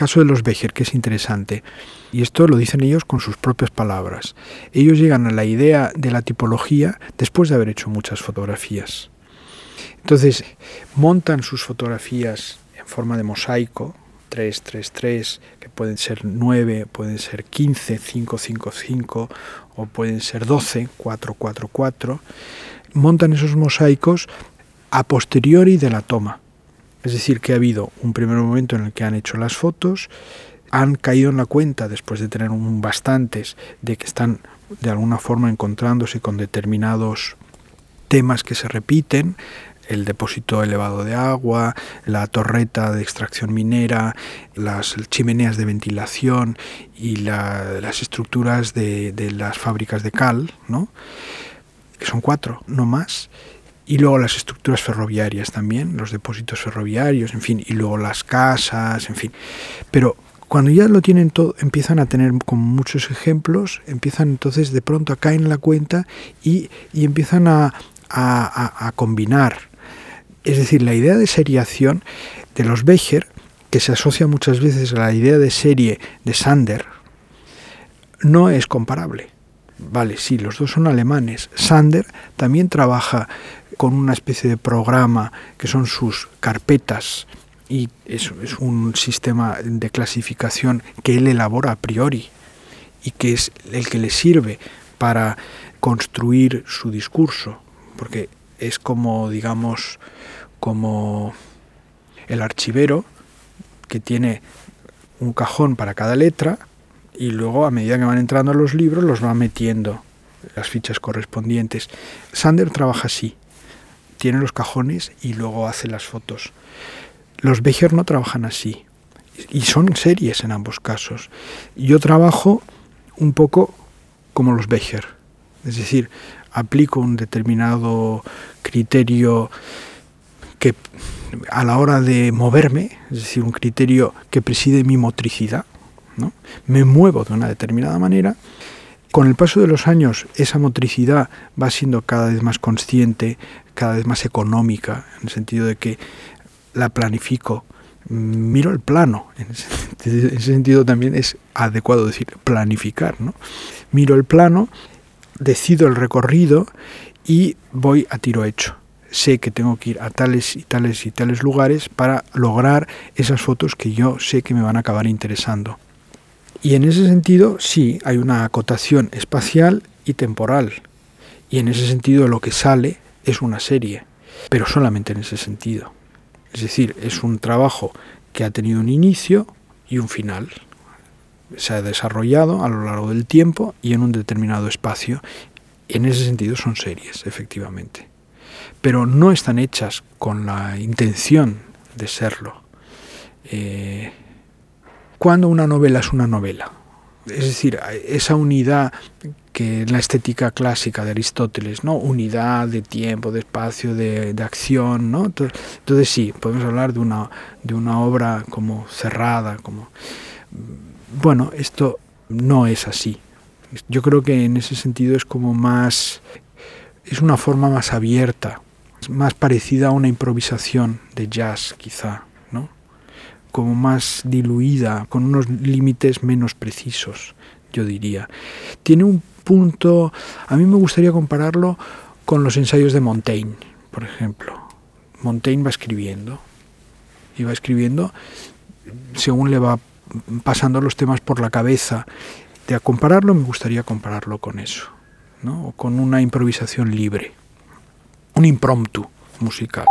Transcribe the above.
caso de los Becher, que es interesante, y esto lo dicen ellos con sus propias palabras. Ellos llegan a la idea de la tipología después de haber hecho muchas fotografías. Entonces, montan sus fotografías en forma de mosaico, 3, 3, 3, que pueden ser 9, pueden ser 15, 5, 5, 5, o pueden ser 12, 4, 4, 4. Montan esos mosaicos a posteriori de la toma. Es decir, que ha habido un primer momento en el que han hecho las fotos, han caído en la cuenta, después de tener bastantes, de que están de alguna forma encontrándose con determinados temas que se repiten, el depósito elevado de agua, la torreta de extracción minera, las chimeneas de ventilación y las estructuras de, de, las fábricas de cal, ¿no? que son cuatro, no más. Y luego las estructuras ferroviarias también, los depósitos ferroviarios, en fin, y luego las casas, en fin. Pero cuando ya lo tienen todo, empiezan a tener como muchos ejemplos, empiezan entonces de pronto a caer en la cuenta y, y empiezan a, a, a, combinar es decir, la idea de seriación de los Becher, que se asocia muchas veces a la idea de serie de Sander, no es comparable. Vale, sí, los dos son alemanes. Sander también trabaja con una especie de programa que son sus carpetas y es, un sistema de clasificación que él elabora a priori y que es el que le sirve para construir su discurso, porque es como, digamos, como el archivero que tiene un cajón para cada letra y luego a medida que van entrando los libros los va metiendo las fichas correspondientes. Sander trabaja así, tiene los cajones y luego hace las fotos. Los Becher no trabajan así y son series en ambos casos. Yo trabajo un poco como los Becher, es decir, aplico un determinado criterio que a la hora de moverme, es decir, un criterio que preside mi motricidad, ¿no? me muevo de una determinada manera, con el paso de los años esa motricidad va siendo cada vez más consciente, cada vez más económica, en el sentido de que la planifico, miro el plano, en ese, sentido también es adecuado decir planificar, ¿no? miro el plano, decido el recorrido y voy a tiro hecho sé que tengo que ir a tales y tales y tales lugares para lograr esas fotos que yo sé que me van a acabar interesando. Y en ese sentido, sí, hay una acotación espacial y temporal. Y en ese sentido lo que sale es una serie, pero solamente en ese sentido. Es decir, es un trabajo que ha tenido un inicio y un final. Se ha desarrollado a lo largo del tiempo y en un determinado espacio. En ese sentido son series, efectivamente pero no están hechas con la intención de serlo. Eh, cuando una novela es una novela, es decir, esa unidad que en la estética clásica de Aristóteles, ¿no? Unidad de tiempo, de espacio, de, de acción, ¿no? Entonces sí, podemos hablar de una, de una obra como cerrada, como... Bueno, esto no es así. Yo creo que en ese sentido es como más... es una forma más abierta más parecida a una improvisación de jazz quizá. Como más diluida, con unos límites menos precisos, yo diría. Tiene un punto, a mí me gustaría compararlo con los ensayos de Montaigne, por ejemplo. Montaigne va escribiendo y va escribiendo según le va pasando los temas por la cabeza. De a compararlo me gustaría compararlo con eso, ¿no? con una improvisación libre un impromptu musical.